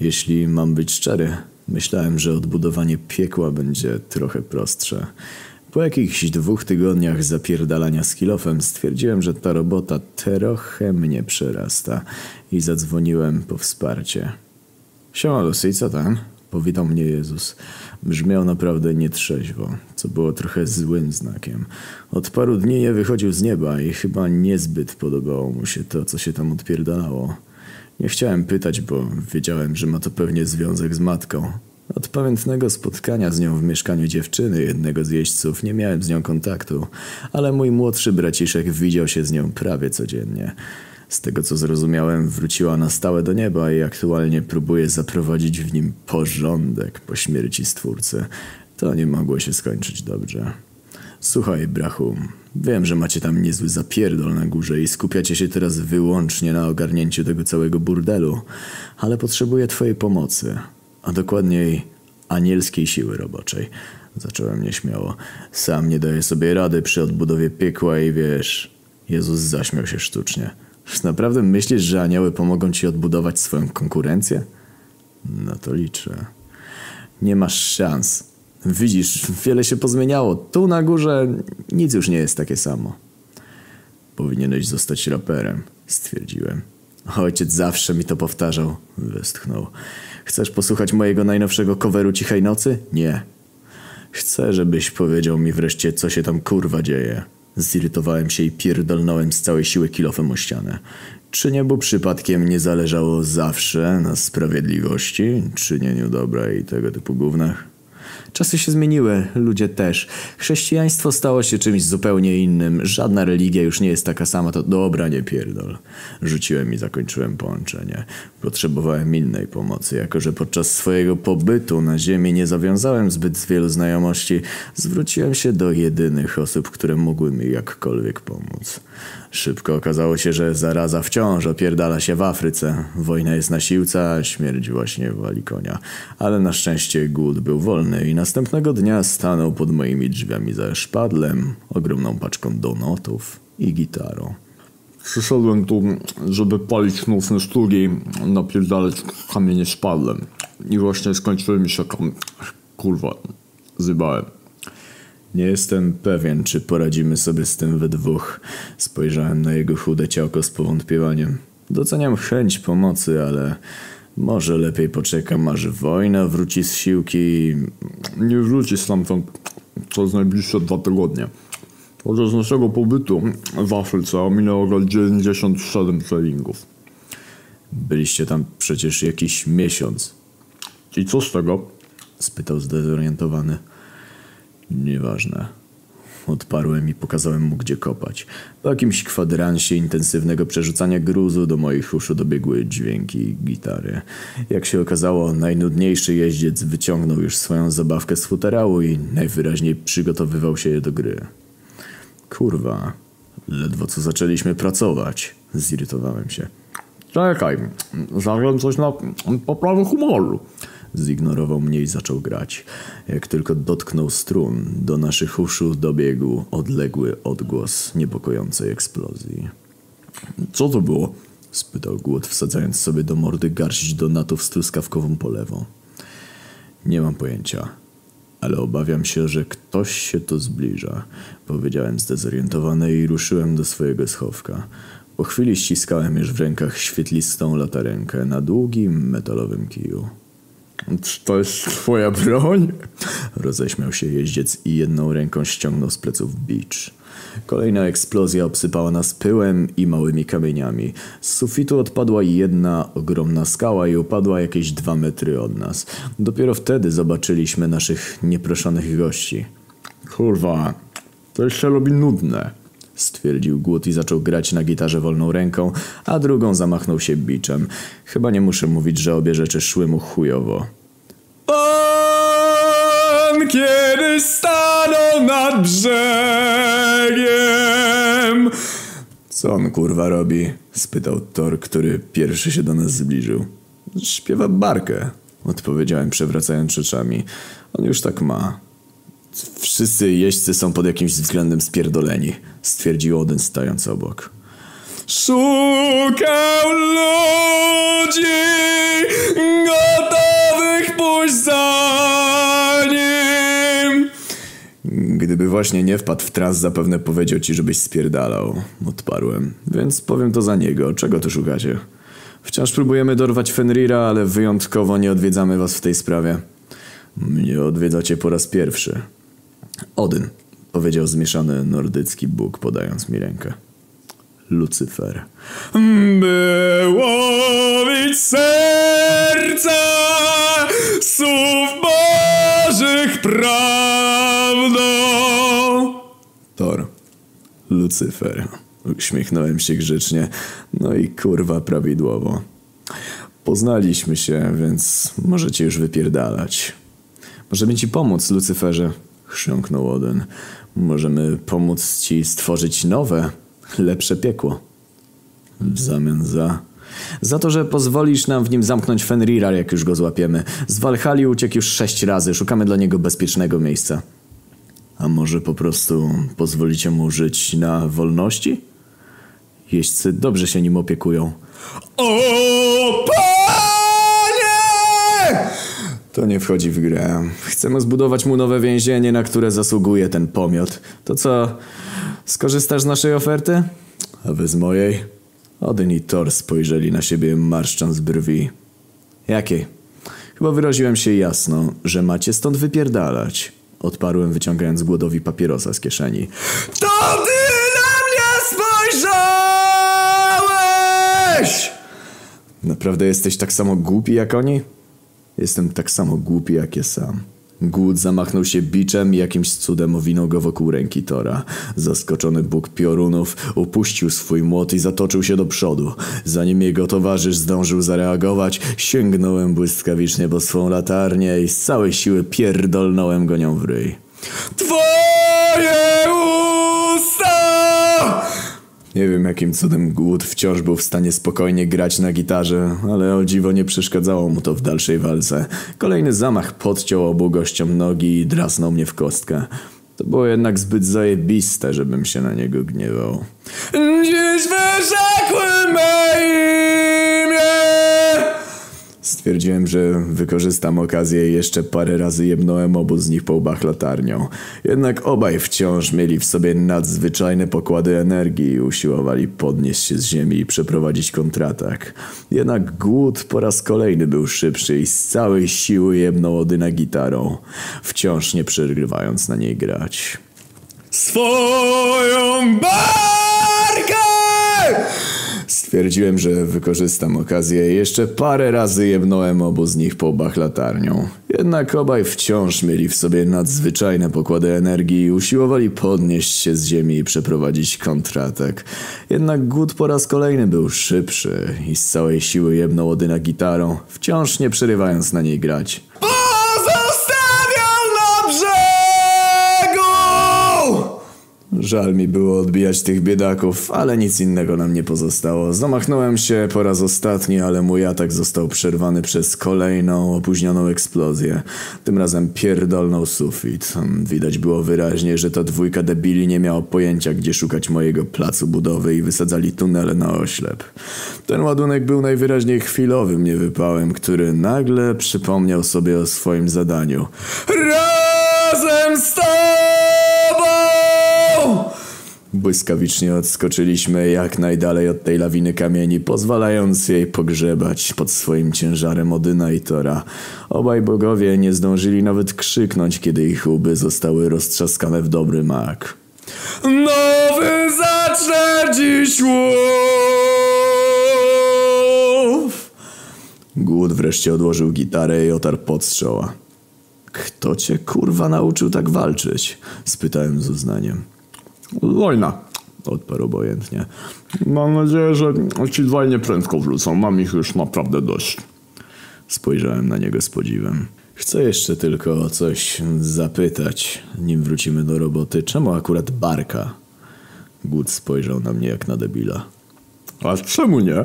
Jeśli mam być szczery, myślałem, że odbudowanie piekła będzie trochę prostsze. Po jakichś dwóch tygodniach zapierdalania z kilofem stwierdziłem, że ta robota trochę mnie przerasta i zadzwoniłem po wsparcie. Siema Lucy, co tam? Powitał mnie Jezus. Brzmiał naprawdę nietrzeźwo, co było trochę złym znakiem. Od paru dni nie wychodził z nieba i chyba niezbyt podobało mu się to, co się tam odpierdalało. Nie chciałem pytać, bo wiedziałem, że ma to pewnie związek z matką. Od pamiętnego spotkania z nią w mieszkaniu dziewczyny, jednego z jeźdźców, nie miałem z nią kontaktu, ale mój młodszy braciszek widział się z nią prawie codziennie. Z tego co zrozumiałem, wróciła na stałe do nieba i aktualnie próbuje zaprowadzić w nim porządek po śmierci stwórcy. To nie mogło się skończyć dobrze. Słuchaj, brachu, wiem, że macie tam niezły zapierdol na górze i skupiacie się teraz wyłącznie na ogarnięciu tego całego burdelu, ale potrzebuję twojej pomocy, a dokładniej anielskiej siły roboczej. Zacząłem nieśmiało. Sam nie daję sobie rady przy odbudowie piekła i wiesz... Jezus zaśmiał się sztucznie. Naprawdę myślisz, że anioły pomogą ci odbudować swoją konkurencję? No to liczę. Nie masz szans. Widzisz, wiele się pozmieniało. Tu na górze nic już nie jest takie samo. Powinieneś zostać raperem, stwierdziłem. Ojciec zawsze mi to powtarzał, westchnął. Chcesz posłuchać mojego najnowszego coveru Cichej Nocy? Nie. Chcę, żebyś powiedział mi wreszcie, co się tam kurwa dzieje. Zirytowałem się i pierdolnąłem z całej siły kilofem o ścianę. Czy niebu przypadkiem nie zależało zawsze na sprawiedliwości, czynieniu dobra i tego typu gównach? Czasy się zmieniły, ludzie też. Chrześcijaństwo stało się czymś zupełnie innym. Żadna religia już nie jest taka sama, to dobra, nie pierdol. Rzuciłem i zakończyłem połączenie. Potrzebowałem innej pomocy, jako że podczas swojego pobytu na ziemi nie zawiązałem zbyt wielu znajomości. Zwróciłem się do jedynych osób, które mogły mi jakkolwiek pomóc. Szybko okazało się, że zaraza wciąż opierdala się w Afryce. Wojna jest na siłce, a śmierć właśnie wali konia. Ale na szczęście głód był wolny i następnego dnia stanął pod moimi drzwiami ze szpadlem, ogromną paczką donotów i gitarą. Przyszedłem tu, żeby palić nocne sztuki, napierdalać kamienie szpadlem. I właśnie skończyły mi się kam... Kurwa, zybałem. Nie jestem pewien, czy poradzimy sobie z tym we dwóch. Spojrzałem na jego chude ciałko z powątpiewaniem. Doceniam chęć pomocy, ale może lepiej poczekam, aż wojna wróci z siłki. Nie wróci stamtąd przez najbliższe dwa tygodnie. Podczas naszego pobytu w Afryce minęło go 97 treningów. Byliście tam przecież jakiś miesiąc. I co z tego? spytał zdezorientowany. Nieważne. Odparłem i pokazałem mu, gdzie kopać. Po jakimś kwadransie intensywnego przerzucania gruzu do moich uszu dobiegły dźwięki gitary. Jak się okazało, najnudniejszy jeździec wyciągnął już swoją zabawkę z futerału i najwyraźniej przygotowywał się do gry. Kurwa, ledwo co zaczęliśmy pracować. Zirytowałem się. Czekaj, zagram coś na poprawę humoru. Zignorował mnie i zaczął grać. Jak tylko dotknął strun, do naszych uszu dobiegł odległy odgłos niepokojącej eksplozji. Co to było? spytał głód, wsadzając sobie do mordy garść donatów z truskawkową polewą. Nie mam pojęcia, ale obawiam się, że ktoś się tu zbliża, powiedziałem zdezorientowany i ruszyłem do swojego schowka. Po chwili ściskałem już w rękach świetlistą latarenkę na długim metalowym kiju. Czy to jest twoja broń? Roześmiał się jeździec i jedną ręką ściągnął z pleców bicz. Kolejna eksplozja obsypała nas pyłem i małymi kamieniami. Z sufitu odpadła jedna ogromna skała i upadła jakieś dwa metry od nas. Dopiero wtedy zobaczyliśmy naszych nieproszonych gości. Kurwa, to się robi nudne. Stwierdził głód i zaczął grać na gitarze wolną ręką, a drugą zamachnął się biczem. Chyba nie muszę mówić, że obie rzeczy szły mu chujowo. On kiedyś stanął nad brzegiem. Co on kurwa robi? spytał Thor, który pierwszy się do nas zbliżył. Śpiewa barkę, odpowiedziałem przewracając rzeczami. On już tak ma. Wszyscy jeźdźcy są pod jakimś względem spierdoleni, stwierdził Odyn stając obok. Szukał ludzi gotowych pójść za nim. Gdyby właśnie nie wpadł w tras, zapewne powiedział ci, żebyś spierdalał. Odparłem. Więc powiem to za niego. Czego tu szukacie? Wciąż próbujemy dorwać Fenrira, ale wyjątkowo nie odwiedzamy was w tej sprawie. Mnie odwiedzacie po raz pierwszy. Odyn powiedział zmieszany nordycki bóg, podając mi rękę. Lucyfer. Było bić serca słów bożych prawdą. Thor. Lucyfer. Uśmiechnąłem się grzecznie. No i kurwa prawidłowo. Poznaliśmy się, więc możecie już wypierdalać. Możemy ci pomóc, Lucyferze, chrząknął Odyn. Możemy pomóc ci stworzyć nowe, lepsze piekło. W zamian za... Za to, że pozwolisz nam w nim zamknąć Fenrira, jak już go złapiemy. Z Walhali uciekł już sześć razy, szukamy dla niego bezpiecznego miejsca. A może po prostu pozwolicie mu żyć na wolności? Jeźdźcy dobrze się nim opiekują. O! To nie wchodzi w grę. Chcemy zbudować mu nowe więzienie, na które zasługuje ten pomiot. To co, skorzystasz z naszej oferty? A wy z mojej? Odyn i Thor spojrzeli na siebie marszcząc brwi. Jakiej? Chyba wyraziłem się jasno, że macie stąd wypierdalać. Odparłem wyciągając głodowi papierosa z kieszeni. To ty na mnie spojrzałeś! Naprawdę jesteś tak samo głupi jak oni? Jestem tak samo głupi jak ja sam. Głód zamachnął się biczem i jakimś cudem owinął go wokół ręki Tora. Zaskoczony Bóg piorunów upuścił swój młot i zatoczył się do przodu. Zanim jego towarzysz zdążył zareagować, sięgnąłem błyskawicznie po swą latarnię i z całej siły pierdolnąłem go nią w ryj. Twoje usta! Nie wiem jakim cudem głód wciąż był w stanie spokojnie grać na gitarze, ale o dziwo nie przeszkadzało mu to w dalszej walce. Kolejny zamach podciął obu gościom nogi i drasnął mnie w kostkę. To było jednak zbyt zajebiste, żebym się na niego gniewał. Dziś wyrzekły me imię! Stwierdziłem, że wykorzystam okazję i jeszcze parę razy jebnąłem obu z nich po łbach latarnią. Jednak obaj wciąż mieli w sobie nadzwyczajne pokłady energii i usiłowali podnieść się z ziemi i przeprowadzić kontratak. Jednak głód po raz kolejny był szybszy i z całej siły jebnął Odyna gitarą, wciąż nie przegrywając na niej grać. Swoją barkę! Stwierdziłem, że wykorzystam okazję i jeszcze parę razy jebnąłem obu z nich po łbach latarnią. Jednak obaj wciąż mieli w sobie nadzwyczajne pokłady energii i usiłowali podnieść się z ziemi i przeprowadzić kontratak. Jednak głód po raz kolejny był szybszy i z całej siły jebnął Odyna gitarą, wciąż nie przerywając na niej grać. Żal mi było odbijać tych biedaków, ale nic innego nam nie pozostało. Zamachnąłem się po raz ostatni, ale mój atak został przerwany przez kolejną, opóźnioną eksplozję. Tym razem pierdolnął sufit. Widać było wyraźnie, że ta dwójka debili nie miała pojęcia, gdzie szukać mojego placu budowy i wysadzali tunele na oślep. Ten ładunek był najwyraźniej chwilowym niewypałem, który nagle przypomniał sobie o swoim zadaniu. Razem tobą! Błyskawicznie odskoczyliśmy jak najdalej od tej lawiny kamieni, pozwalając jej pogrzebać pod swoim ciężarem Odyna i Tora. Obaj bogowie nie zdążyli nawet krzyknąć, kiedy ich łby zostały roztrzaskane w dobry mak. Nowy zacznę dziś łów! Głód wreszcie odłożył gitarę i otarł podstrzała. Kto cię kurwa nauczył tak walczyć? Spytałem z uznaniem. Wojna. Odparł obojętnie. Mam nadzieję, że ci dwaj nie prędko wrócą. Mam ich już naprawdę dość. Spojrzałem na niego z podziwem. Chcę jeszcze tylko o coś zapytać, nim wrócimy do roboty. Czemu akurat barka? Głód spojrzał na mnie jak na debila. A czemu nie?